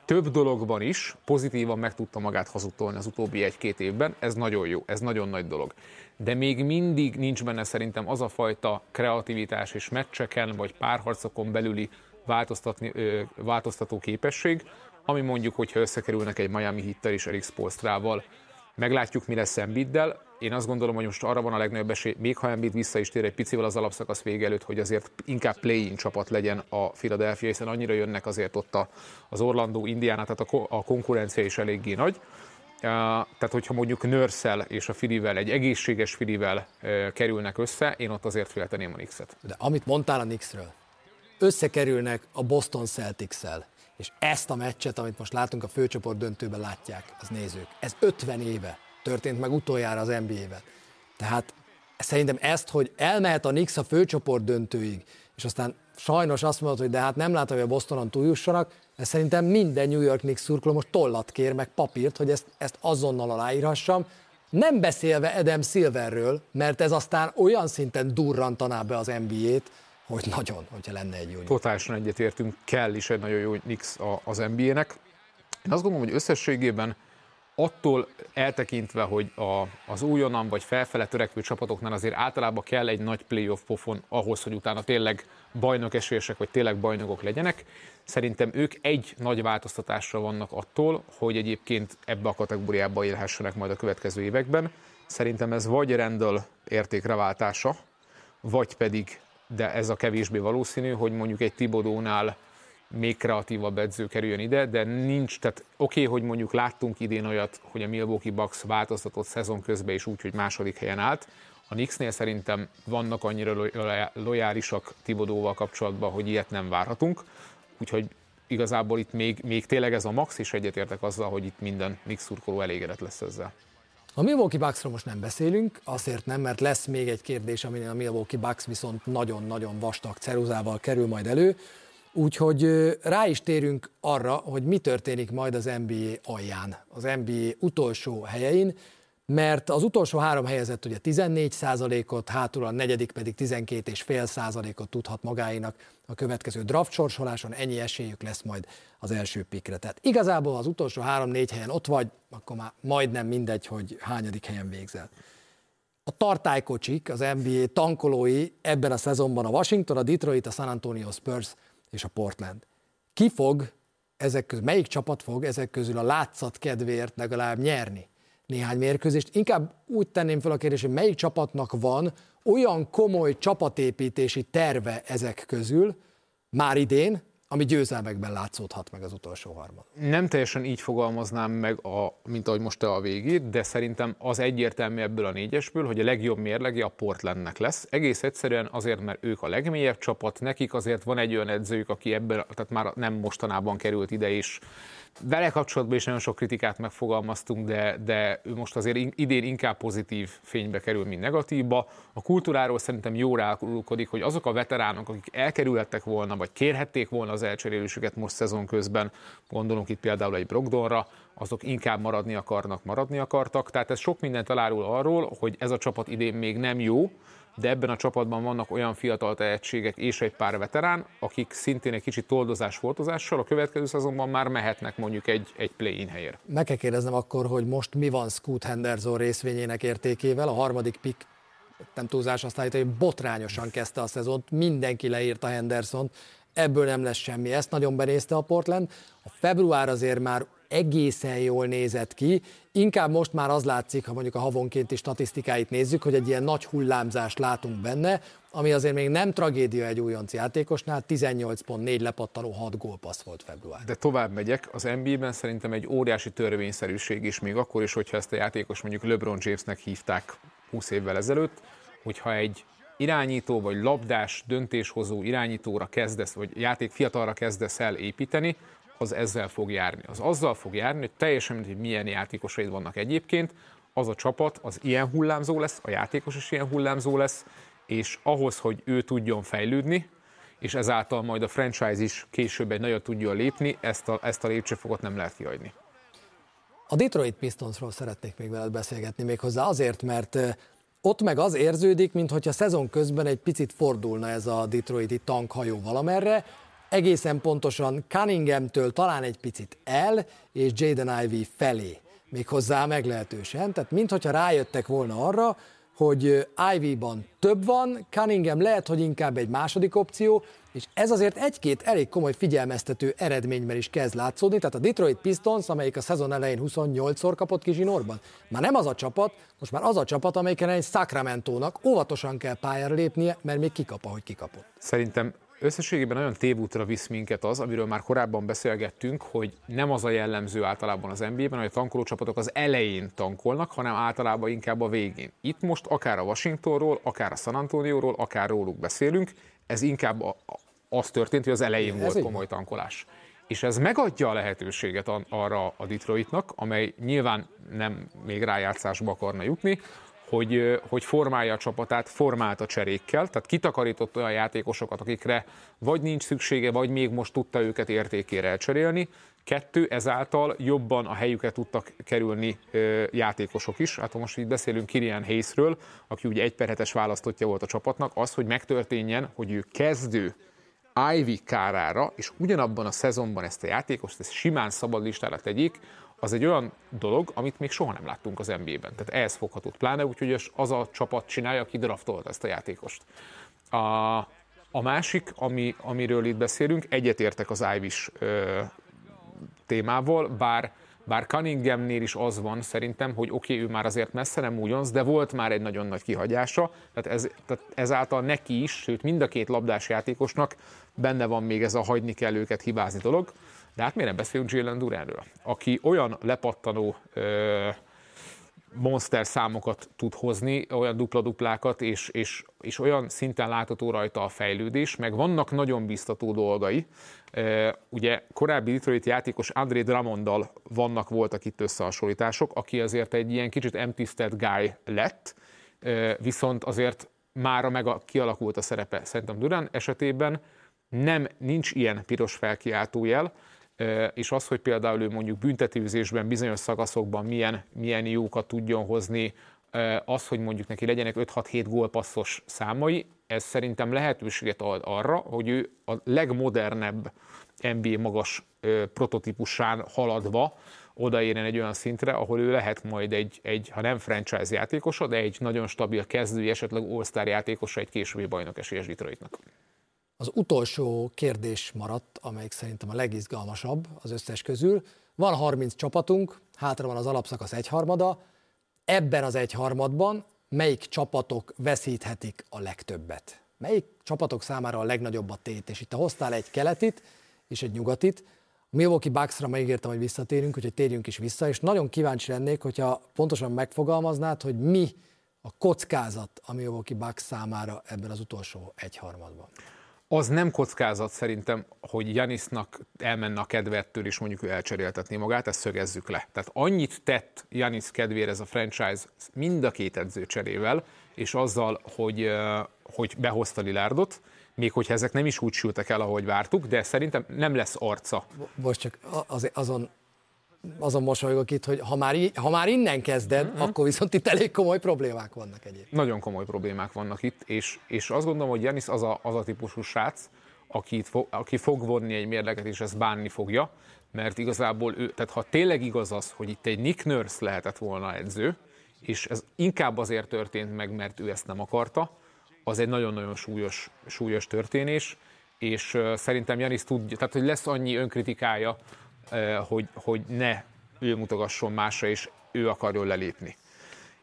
Speaker 2: több dologban is pozitívan meg tudta magát hazudtolni az utóbbi egy-két évben, ez nagyon jó, ez nagyon nagy dolog. De még mindig nincs benne szerintem az a fajta kreativitás és meccseken vagy párharcokon belüli változtatni, ö, változtató képesség, ami mondjuk, hogyha összekerülnek egy Miami Hittel és Eric Spolstrával, meglátjuk, mi lesz Embiiddel. Én azt gondolom, hogy most arra van a legnagyobb esély, még ha Embiid vissza is tér egy picivel az alapszakasz vége előtt, hogy azért inkább play-in csapat legyen a Philadelphia, hiszen annyira jönnek azért ott az Orlando, Indiana, tehát a, konkurencia is eléggé nagy. Tehát, hogyha mondjuk Nörszel és a Filivel, egy egészséges Filivel kerülnek össze, én ott azért félteném a Knicks-et.
Speaker 1: De amit mondtál a Knicksről, összekerülnek a Boston Celtics-el, és ezt a meccset, amit most látunk a főcsoport döntőben látják az nézők. Ez 50 éve történt meg utoljára az NBA-ben. Tehát szerintem ezt, hogy elmehet a Knicks a főcsoport döntőig, és aztán sajnos azt mondod, hogy de hát nem látom, hogy a Bostonon túljussanak, ez szerintem minden New York Knicks szurkoló most tollat kér, meg papírt, hogy ezt, ezt azonnal aláírhassam. Nem beszélve Adam Silverről, mert ez aztán olyan szinten durrantaná be az NBA-t, hogy nagyon, hogyha lenne egy jó
Speaker 2: Totálisan egyetértünk, kell is egy nagyon jó Nix az NBA-nek. Én azt gondolom, hogy összességében attól eltekintve, hogy a, az újonnan vagy felfele törekvő csapatoknál azért általában kell egy nagy playoff pofon ahhoz, hogy utána tényleg bajnok esélyesek, vagy tényleg bajnokok legyenek. Szerintem ők egy nagy változtatásra vannak attól, hogy egyébként ebbe a kategóriába élhessenek majd a következő években. Szerintem ez vagy Rendel értékreváltása, vagy pedig de ez a kevésbé valószínű, hogy mondjuk egy Tibodónál még kreatívabb edző kerüljön ide, de nincs, tehát oké, okay, hogy mondjuk láttunk idén olyat, hogy a Milwaukee Bucks változtatott szezon közben is úgy, hogy második helyen állt. A Knicksnél szerintem vannak annyira lojálisak Tibodóval kapcsolatban, hogy ilyet nem várhatunk, úgyhogy igazából itt még, még tényleg ez a max, is egyetértek azzal, hogy itt minden Knicks szurkoló elégedett lesz ezzel.
Speaker 1: A Milwaukee Bucksról most nem beszélünk, azért nem, mert lesz még egy kérdés, ami a Milwaukee Bucks viszont nagyon-nagyon vastag ceruzával kerül majd elő. Úgyhogy rá is térünk arra, hogy mi történik majd az NBA alján, az NBA utolsó helyein, mert az utolsó három helyezett ugye 14 százalékot, hátul a negyedik pedig 12,5 százalékot tudhat magáinak a következő draft sorsoláson, ennyi esélyük lesz majd az első pikre. Tehát igazából az utolsó három-négy helyen ott vagy, akkor már majdnem mindegy, hogy hányadik helyen végzel. A tartálykocsik, az NBA tankolói ebben a szezonban a Washington, a Detroit, a San Antonio Spurs és a Portland. Ki fog ezek közül, melyik csapat fog ezek közül a látszat kedvéért legalább nyerni néhány mérkőzést? Inkább úgy tenném fel a kérdést, hogy melyik csapatnak van olyan komoly csapatépítési terve ezek közül már idén, ami győzelmekben látszódhat meg az utolsó harmad.
Speaker 2: Nem teljesen így fogalmaznám meg, a, mint ahogy most te a végét, de szerintem az egyértelmű ebből a négyesből, hogy a legjobb mérlege a Portlandnek lesz. Egész egyszerűen azért, mert ők a legmélyebb csapat, nekik azért van egy olyan edzőjük, aki ebből, tehát már nem mostanában került ide, és vele kapcsolatban is nagyon sok kritikát megfogalmaztunk, de, de most azért idén inkább pozitív fénybe kerül, mint negatívba. A kultúráról szerintem jól rálkodik, hogy azok a veteránok, akik elkerülhettek volna, vagy kérhették volna az elcserélésüket most szezon közben, gondolunk itt például egy Brogdonra, azok inkább maradni akarnak, maradni akartak. Tehát ez sok mindent elárul arról, hogy ez a csapat idén még nem jó, de ebben a csapatban vannak olyan fiatal tehetségek és egy pár veterán, akik szintén egy kicsit toldozás foltozással a következő szezonban már mehetnek mondjuk egy, egy play-in helyért.
Speaker 1: Meg kell kérdeznem akkor, hogy most mi van Scoot Henderson részvényének értékével, a harmadik pick nem túlzás azt állítani, hogy botrányosan kezdte a szezont, mindenki leírta Henderson, ebből nem lesz semmi. Ezt nagyon benézte a Portland. A február azért már egészen jól nézett ki. Inkább most már az látszik, ha mondjuk a havonkénti statisztikáit nézzük, hogy egy ilyen nagy hullámzást látunk benne, ami azért még nem tragédia egy újonc játékosnál, 18.4 lepattanó 6 gólpassz volt február.
Speaker 2: De tovább megyek, az NBA-ben szerintem egy óriási törvényszerűség is, még akkor is, hogyha ezt a játékos mondjuk LeBron Jamesnek hívták 20 évvel ezelőtt, hogyha egy irányító vagy labdás döntéshozó irányítóra kezdesz, vagy játék fiatalra kezdesz el építeni, az ezzel fog járni. Az azzal fog járni, hogy teljesen mindegy, hogy milyen játékosaid vannak egyébként, az a csapat az ilyen hullámzó lesz, a játékos is ilyen hullámzó lesz, és ahhoz, hogy ő tudjon fejlődni, és ezáltal majd a franchise is később egy nagyot tudjon lépni, ezt a, ezt a lépcsőfokot nem lehet kihagyni.
Speaker 1: A Detroit Pistonsról szeretnék még veled beszélgetni, méghozzá azért, mert ott meg az érződik, mintha szezon közben egy picit fordulna ez a Detroiti tankhajó valamerre, egészen pontosan Cunninghamtől talán egy picit el, és Jaden Ivey felé, méghozzá meglehetősen. Tehát mintha rájöttek volna arra, hogy Ivy-ban több van, Cunningham lehet, hogy inkább egy második opció, és ez azért egy-két elég komoly figyelmeztető eredményben is kezd látszódni, tehát a Detroit Pistons, amelyik a szezon elején 28-szor kapott kizsinórban, már nem az a csapat, most már az a csapat, amelyiken egy Sacramento-nak óvatosan kell pályára lépnie, mert még kikap, ahogy kikapott.
Speaker 2: Szerintem Összességében nagyon tévútra visz minket az, amiről már korábban beszélgettünk, hogy nem az a jellemző általában az NBA-ben, hogy a tankolócsapatok az elején tankolnak, hanem általában inkább a végén. Itt most akár a Washingtonról, akár a San Antonioról, akár róluk beszélünk, ez inkább a, az történt, hogy az elején ez volt komoly tankolás. És ez megadja a lehetőséget arra a Detroitnak, amely nyilván nem még rájátszásba akarna jutni, hogy, hogy formálja a csapatát, formált a cserékkel, tehát kitakarított olyan játékosokat, akikre vagy nincs szüksége, vagy még most tudta őket értékére elcserélni. Kettő, ezáltal jobban a helyüket tudtak kerülni ö, játékosok is. Hát ha most így beszélünk Kirian Hayesről, aki ugye egy perhetes választottja volt a csapatnak, az, hogy megtörténjen, hogy ő kezdő Ivy kárára, és ugyanabban a szezonban ezt a játékost ezt simán szabad listára tegyék, az egy olyan dolog, amit még soha nem láttunk az NBA-ben. Tehát ehhez foghatott, pláne úgy, hogy az a csapat csinálja, aki draftolt ezt a játékost. A, a másik, ami, amiről itt beszélünk, egyetértek az Ivis témával, bár bár Cunninghamnél is az van szerintem, hogy oké, okay, ő már azért messze nem ugyanaz, de volt már egy nagyon nagy kihagyása, tehát, ez, tehát ezáltal neki is, sőt mind a két labdás játékosnak benne van még ez a hagyni kell őket hibázni dolog. De hát miért nem beszélünk Jalen Duranről, aki olyan lepattanó ö, monster számokat tud hozni, olyan dupla-duplákat, és, és, és olyan szinten látható rajta a fejlődés, meg vannak nagyon biztató dolgai. Ugye korábbi Detroit játékos André Dramondal vannak, voltak itt összehasonlítások, aki azért egy ilyen kicsit emptisztelt guy lett, viszont azért mára meg a, kialakult a szerepe. Szerintem Durán esetében nem, nincs ilyen piros felkiáltójel, és az, hogy például ő mondjuk büntetőzésben bizonyos szakaszokban milyen, milyen jókat tudjon hozni, az, hogy mondjuk neki legyenek 5-6-7 gólpasszos számai, ez szerintem lehetőséget ad arra, hogy ő a legmodernebb NBA magas prototípusán haladva odaérjen egy olyan szintre, ahol ő lehet majd egy, egy ha nem franchise játékosa, de egy nagyon stabil kezdő, esetleg all játékosa egy későbbi bajnok esélyes Detroitnak.
Speaker 1: Az utolsó kérdés maradt, amelyik szerintem a legizgalmasabb az összes közül. Van 30 csapatunk, hátra van az alapszakasz egyharmada. Ebben az egyharmadban melyik csapatok veszíthetik a legtöbbet? Melyik csapatok számára a legnagyobb a tét? És itt hoztál egy keletit és egy nyugatit. A Milwaukee Bucksra megígértem, hogy visszatérünk, úgyhogy térjünk is vissza, és nagyon kíváncsi lennék, hogyha pontosan megfogalmaznád, hogy mi a kockázat a Milwaukee Bucks számára ebben az utolsó egyharmadban
Speaker 2: az nem kockázat szerintem, hogy Janisnak elmenne a kedvettől, és mondjuk ő elcseréltetné magát, ezt szögezzük le. Tehát annyit tett Janis kedvére ez a franchise mind a két edző cserével, és azzal, hogy, hogy behozta Lilárdot, még hogyha ezek nem is úgy sültek el, ahogy vártuk, de szerintem nem lesz arca.
Speaker 1: Most csak az, azon azon mosolygok itt, hogy ha már, ha már innen kezded, mm-hmm. akkor viszont itt elég komoly problémák vannak egyébként.
Speaker 2: Nagyon komoly problémák vannak itt, és, és azt gondolom, hogy Janis az a, az a típusú srác, aki, fog, aki fog vonni egy mérleget, és ezt bánni fogja, mert igazából ő, tehát ha tényleg igaz az, hogy itt egy Nick Nurse lehetett volna edző, és ez inkább azért történt meg, mert ő ezt nem akarta, az egy nagyon-nagyon súlyos, súlyos történés, és szerintem Janis tudja, tehát hogy lesz annyi önkritikája, hogy, hogy ne ő mutogasson másra, és ő akarjon lelépni.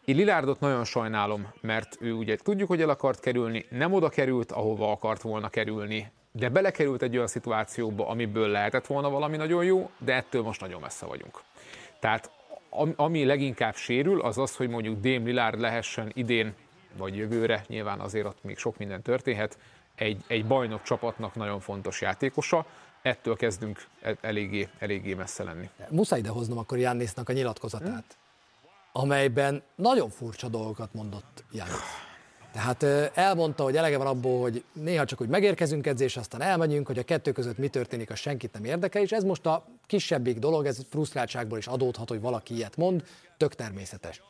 Speaker 2: Én Lilárdot nagyon sajnálom, mert ő ugye tudjuk, hogy el akart kerülni, nem oda került, ahova akart volna kerülni, de belekerült egy olyan szituációba, amiből lehetett volna valami nagyon jó, de ettől most nagyon messze vagyunk. Tehát ami leginkább sérül, az az, hogy mondjuk Dame Lillard lehessen idén, vagy jövőre, nyilván azért ott még sok minden történhet, egy, egy bajnok csapatnak nagyon fontos játékosa, ettől kezdünk e- eléggé, eléggé messze lenni.
Speaker 1: Muszáj idehoznom akkor Jannisnak a nyilatkozatát, amelyben nagyon furcsa dolgokat mondott Jannis. Tehát elmondta, hogy elege van abból, hogy néha csak úgy megérkezünk edzés, aztán elmegyünk, hogy a kettő között mi történik, az senkit nem érdekel, és ez most a kisebbik dolog, ez frusztráltságból is adódhat, hogy valaki ilyet mond, tök természetes.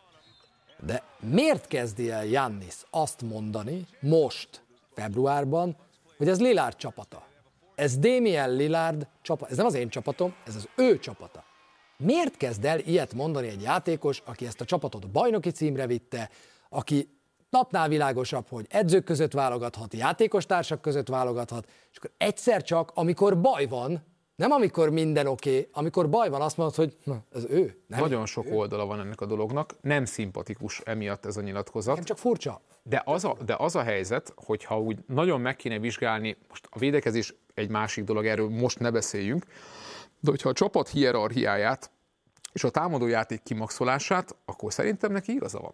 Speaker 1: De miért kezdi el Jannis azt mondani most, februárban, hogy ez Lillard csapata? Ez Damien Lillard csapat, ez nem az én csapatom, ez az ő csapata. Miért kezd el ilyet mondani egy játékos, aki ezt a csapatot bajnoki címre vitte, aki napnál világosabb, hogy edzők között válogathat, játékostársak között válogathat, és akkor egyszer csak, amikor baj van, nem amikor minden oké, okay, amikor baj van, azt mondod, hogy na, ez ő. Nem
Speaker 2: Nagyon sok ő. oldala van ennek a dolognak, nem szimpatikus emiatt ez a nyilatkozat. Nem
Speaker 1: csak furcsa.
Speaker 2: De az, a, de az a helyzet, hogyha úgy nagyon meg kéne vizsgálni, most a védekezés egy másik dolog, erről most ne beszéljünk, de hogyha a csapat hierarchiáját és a támadójáték kimaxolását, akkor szerintem neki igaza van.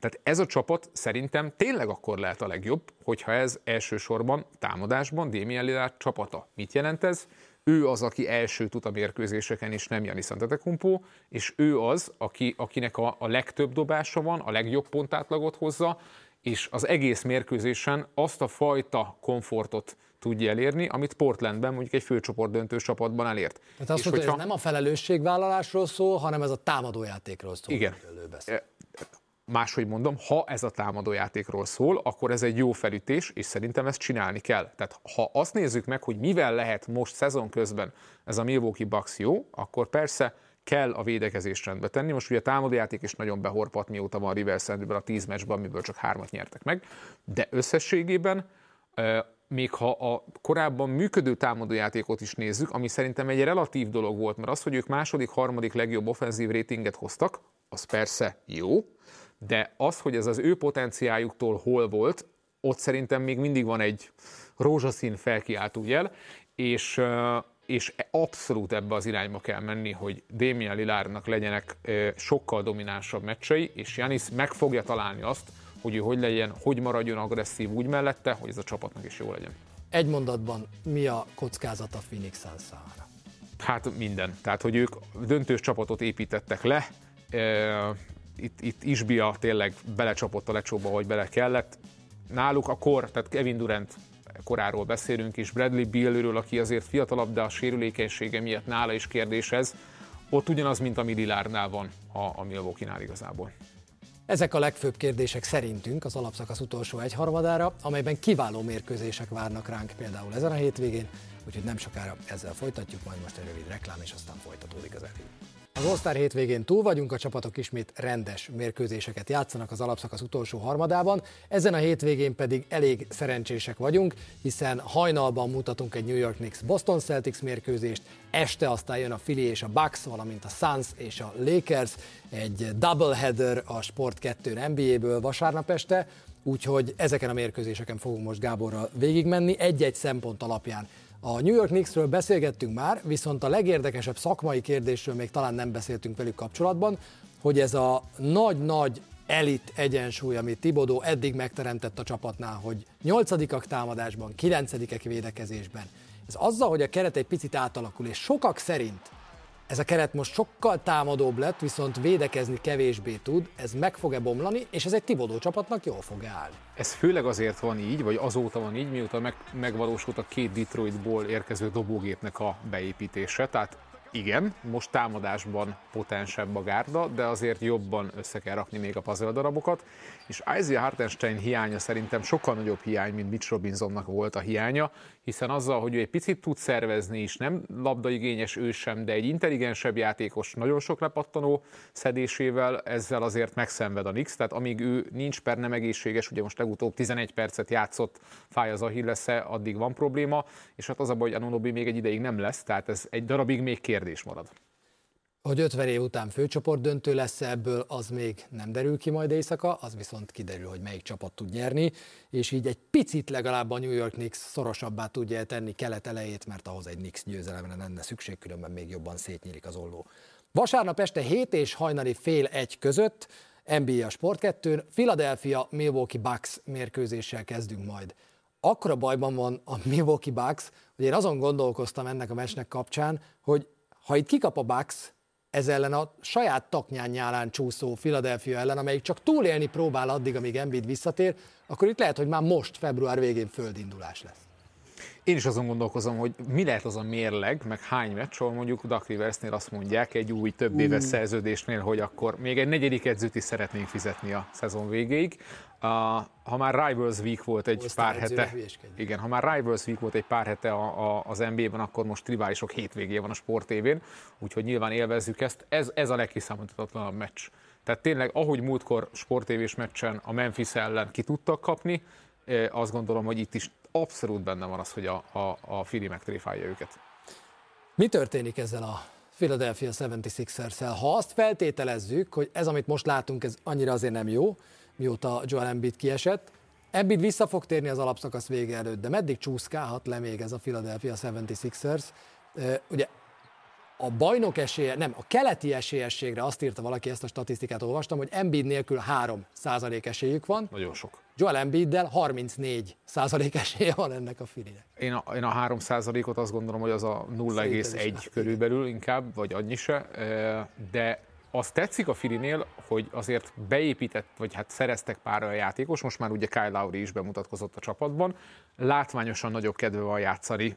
Speaker 2: Tehát ez a csapat szerintem tényleg akkor lehet a legjobb, hogyha ez elsősorban támadásban Damien Lillard csapata. Mit jelent ez? Ő az, aki első tud a mérkőzéseken, és nem Janis Antetokounmpo, és ő az, aki, akinek a, a legtöbb dobása van, a legjobb pontátlagot hozza, és az egész mérkőzésen azt a fajta komfortot tudja elérni, amit Portlandben mondjuk egy főcsoport döntős csapatban elért.
Speaker 1: Tehát azt mondta, hogyha... ez nem a felelősségvállalásról szól, hanem ez a támadójátékról szól.
Speaker 2: Igen. Máshogy mondom, ha ez a támadójátékról szól, akkor ez egy jó felütés, és szerintem ezt csinálni kell. Tehát ha azt nézzük meg, hogy mivel lehet most szezon közben ez a Milwaukee Bucks jó, akkor persze kell a védekezést rendbe tenni. Most ugye a támadójáték is nagyon behorpat, mióta van Rivers a tíz meccsben, amiből csak hármat nyertek meg, de összességében még ha a korábban működő támadójátékot is nézzük, ami szerintem egy relatív dolog volt, mert az, hogy ők második, harmadik legjobb offenzív ratinget hoztak, az persze jó, de az, hogy ez az ő potenciáljuktól hol volt, ott szerintem még mindig van egy rózsaszín felkiáltó jel, és, és abszolút ebbe az irányba kell menni, hogy Damian Lillardnak legyenek sokkal dominánsabb meccsei, és Janis meg fogja találni azt, hogy ő hogy legyen, hogy maradjon agresszív úgy mellette, hogy ez a csapatnak is jó legyen.
Speaker 1: Egy mondatban, mi a kockázat a Phoenix Suns számára?
Speaker 2: Hát minden. Tehát, hogy ők döntős csapatot építettek le, itt, itt Isbia tényleg belecsapott a lecsóba, hogy bele kellett. Náluk a kor, tehát Kevin Durant koráról beszélünk is, Bradley Billről, aki azért fiatalabb, de a sérülékenysége miatt nála is kérdés ez. Ott ugyanaz, mint a Lillardnál van a, a Milwaukee-nál igazából.
Speaker 1: Ezek a legfőbb kérdések szerintünk az alapszakasz utolsó egyharmadára, amelyben kiváló mérkőzések várnak ránk például ezen a hétvégén, úgyhogy nem sokára ezzel folytatjuk, majd most egy rövid reklám, és aztán folytatódik az elég. Az All-Star hétvégén túl vagyunk, a csapatok ismét rendes mérkőzéseket játszanak az alapszakasz utolsó harmadában, ezen a hétvégén pedig elég szerencsések vagyunk, hiszen hajnalban mutatunk egy New York Knicks Boston Celtics mérkőzést, este aztán jön a Philly és a Bucks, valamint a Suns és a Lakers, egy doubleheader a Sport 2 NBA-ből vasárnap este, úgyhogy ezeken a mérkőzéseken fogunk most Gáborral végigmenni, egy-egy szempont alapján a New York Knicksről beszélgettünk már, viszont a legérdekesebb szakmai kérdésről még talán nem beszéltünk velük kapcsolatban, hogy ez a nagy-nagy elit egyensúly, amit Tibodó eddig megteremtett a csapatnál, hogy nyolcadikak támadásban, kilencedikek védekezésben. Ez azzal, hogy a keret egy picit átalakul, és sokak szerint ez a keret most sokkal támadóbb lett, viszont védekezni kevésbé tud, ez meg fog-e bomlani, és ez egy Tibodó csapatnak jól fog állni.
Speaker 2: Ez főleg azért van így, vagy azóta van így, mióta meg, megvalósult a két Detroitból érkező dobógépnek a beépítése, tehát igen, most támadásban potensebb a gárda, de azért jobban össze kell rakni még a puzzle darabokat, és Isaiah Hartenstein hiánya szerintem sokkal nagyobb hiány, mint Mitch Robinsonnak volt a hiánya, hiszen azzal, hogy ő egy picit tud szervezni is, nem labdaigényes ő sem, de egy intelligensebb játékos, nagyon sok lepattanó szedésével, ezzel azért megszenved a Nix, tehát amíg ő nincs per nem egészséges, ugye most legutóbb 11 percet játszott, fáj az Achillesze, addig van probléma, és hát az a baj, hogy Anunobi még egy ideig nem lesz, tehát ez egy darabig még kérdés marad.
Speaker 1: Hogy 50 év után főcsoport döntő lesz ebből, az még nem derül ki majd éjszaka, az viszont kiderül, hogy melyik csapat tud nyerni, és így egy picit legalább a New York Knicks szorosabbá tudja tenni kelet elejét, mert ahhoz egy Knicks győzelemre lenne szükség, különben még jobban szétnyílik az olló. Vasárnap este 7 és hajnali fél egy között NBA Sport 2 Philadelphia Milwaukee Bucks mérkőzéssel kezdünk majd. Akkora bajban van a Milwaukee Bucks, hogy én azon gondolkoztam ennek a meccsnek kapcsán, hogy ha itt kikap a Bucks, ez ellen a saját taknyán nyálán csúszó Philadelphia ellen, amelyik csak túlélni próbál addig, amíg Embiid visszatér, akkor itt lehet, hogy már most, február végén földindulás lesz.
Speaker 2: Én is azon gondolkozom, hogy mi lehet az a mérleg, meg hány meccs, ahol mondjuk Duck Riversnél azt mondják egy új több éves uh. szerződésnél, hogy akkor még egy negyedik edzőt is szeretnénk fizetni a szezon végéig. Uh, ha már Rivals Week volt egy Hoztál pár hete, igen, ha már Rivals Week volt egy pár hete a, a, az NBA-ben, akkor most riválisok hétvégé van a Sport TV-n, úgyhogy nyilván élvezzük ezt. Ez, ez a legkiszámíthatatlanabb meccs. Tehát tényleg, ahogy múltkor sportévés meccsen a Memphis ellen ki tudtak kapni, azt gondolom, hogy itt is abszolút benne van az, hogy a, a, a Fili megtréfálja őket.
Speaker 1: Mi történik ezzel a Philadelphia 76ers-el? Ha azt feltételezzük, hogy ez, amit most látunk, ez annyira azért nem jó, mióta Joel Embiid kiesett, Embiid vissza fog térni az alapszakasz vége előtt, de meddig csúszkálhat le még ez a Philadelphia 76ers? Ugye a bajnok esélye, nem, a keleti esélyességre azt írta valaki, ezt a statisztikát olvastam, hogy Embiid nélkül 3 százalék esélyük van.
Speaker 2: Nagyon sok.
Speaker 1: Joel Embiiddel 34 százalék esélye van ennek a filinek.
Speaker 2: Én a, én a 3 százalékot azt gondolom, hogy az a 0,1 körülbelül inkább, vagy annyi se, de az tetszik a Filinél, hogy azért beépített, vagy hát szereztek pár olyan játékos, most már ugye Kyle Lowry is bemutatkozott a csapatban, látványosan nagyobb kedve van játszani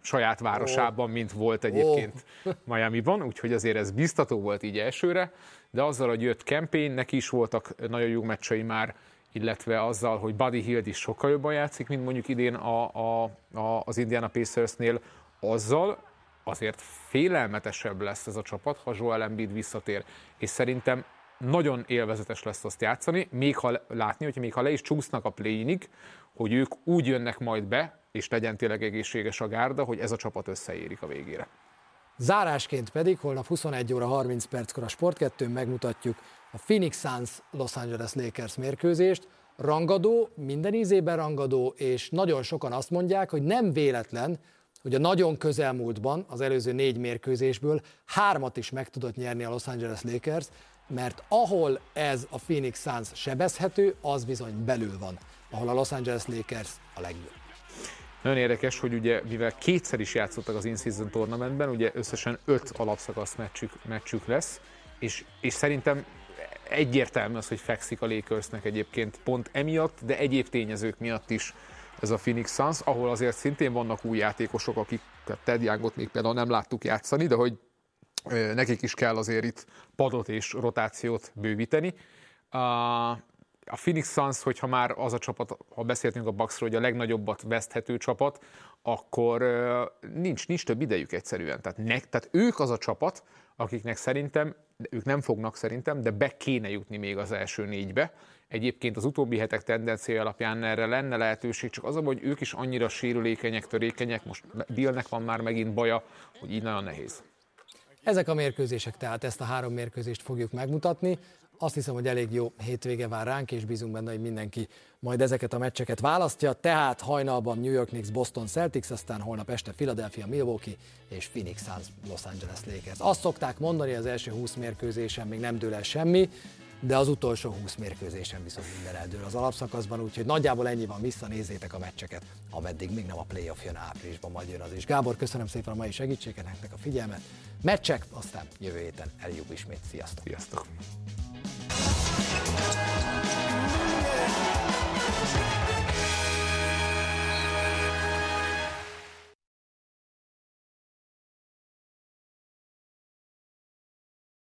Speaker 2: saját városában, mint volt egyébként oh. Miami-ban, úgyhogy azért ez biztató volt így elsőre, de azzal, hogy jött campaign, neki is voltak nagyon jó meccsei már, illetve azzal, hogy Buddy Hield is sokkal jobban játszik, mint mondjuk idén a, a, a, az Indiana Pacersnél, azzal azért félelmetesebb lesz ez a csapat, ha Joel Embiid visszatér. És szerintem nagyon élvezetes lesz azt játszani, még ha látni, hogy még ha le is csúsznak a play hogy ők úgy jönnek majd be, és legyen tényleg egészséges a gárda, hogy ez a csapat összeérik a végére.
Speaker 1: Zárásként pedig holnap 21 óra 30 perckor a Sport 2 megmutatjuk a Phoenix Suns Los Angeles Lakers mérkőzést. Rangadó, minden ízében rangadó, és nagyon sokan azt mondják, hogy nem véletlen, hogy a nagyon közelmúltban, az előző négy mérkőzésből hármat is meg tudott nyerni a Los Angeles Lakers, mert ahol ez a Phoenix Suns sebezhető, az bizony belül van, ahol a Los Angeles Lakers a legjobb.
Speaker 2: Nagyon érdekes, hogy ugye, mivel kétszer is játszottak az in-season tournamentben, ugye összesen öt alapszakasz meccsük, meccsük lesz, és, és szerintem egyértelmű az, hogy fekszik a Lakersnek egyébként pont emiatt, de egyéb tényezők miatt is ez a Phoenix Suns, ahol azért szintén vannak új játékosok, akik Ted Youngot még például nem láttuk játszani, de hogy nekik is kell azért itt padot és rotációt bővíteni. A Phoenix Suns, hogyha már az a csapat, ha beszéltünk a Bucksról, hogy a legnagyobbat veszthető csapat, akkor nincs, nincs több idejük egyszerűen. Tehát, ne, tehát ők az a csapat, akiknek szerintem, ők nem fognak szerintem, de be kéne jutni még az első négybe. Egyébként az utóbbi hetek tendenciája alapján erre lenne lehetőség, csak az, hogy ők is annyira sérülékenyek, törékenyek, most Billnek van már megint baja, hogy így nagyon nehéz.
Speaker 1: Ezek a mérkőzések, tehát ezt a három mérkőzést fogjuk megmutatni. Azt hiszem, hogy elég jó hétvége vár ránk, és bízunk benne, hogy mindenki majd ezeket a meccseket választja. Tehát hajnalban New York Knicks, Boston Celtics, aztán holnap este Philadelphia, Milwaukee és Phoenix Suns, Los Angeles Lakers. Azt szokták mondani, az első 20 mérkőzésen még nem dől el semmi, de az utolsó 20 mérkőzésen viszont minden eldől az alapszakaszban, úgyhogy nagyjából ennyi van, visszanézzétek a meccseket, ameddig még nem a playoff jön áprilisban, majd jön az is. Gábor, köszönöm szépen a mai segítséget, nektek a figyelmet, meccsek, aztán jövő héten eljövő ismét. Sziasztok!
Speaker 2: Sziasztok!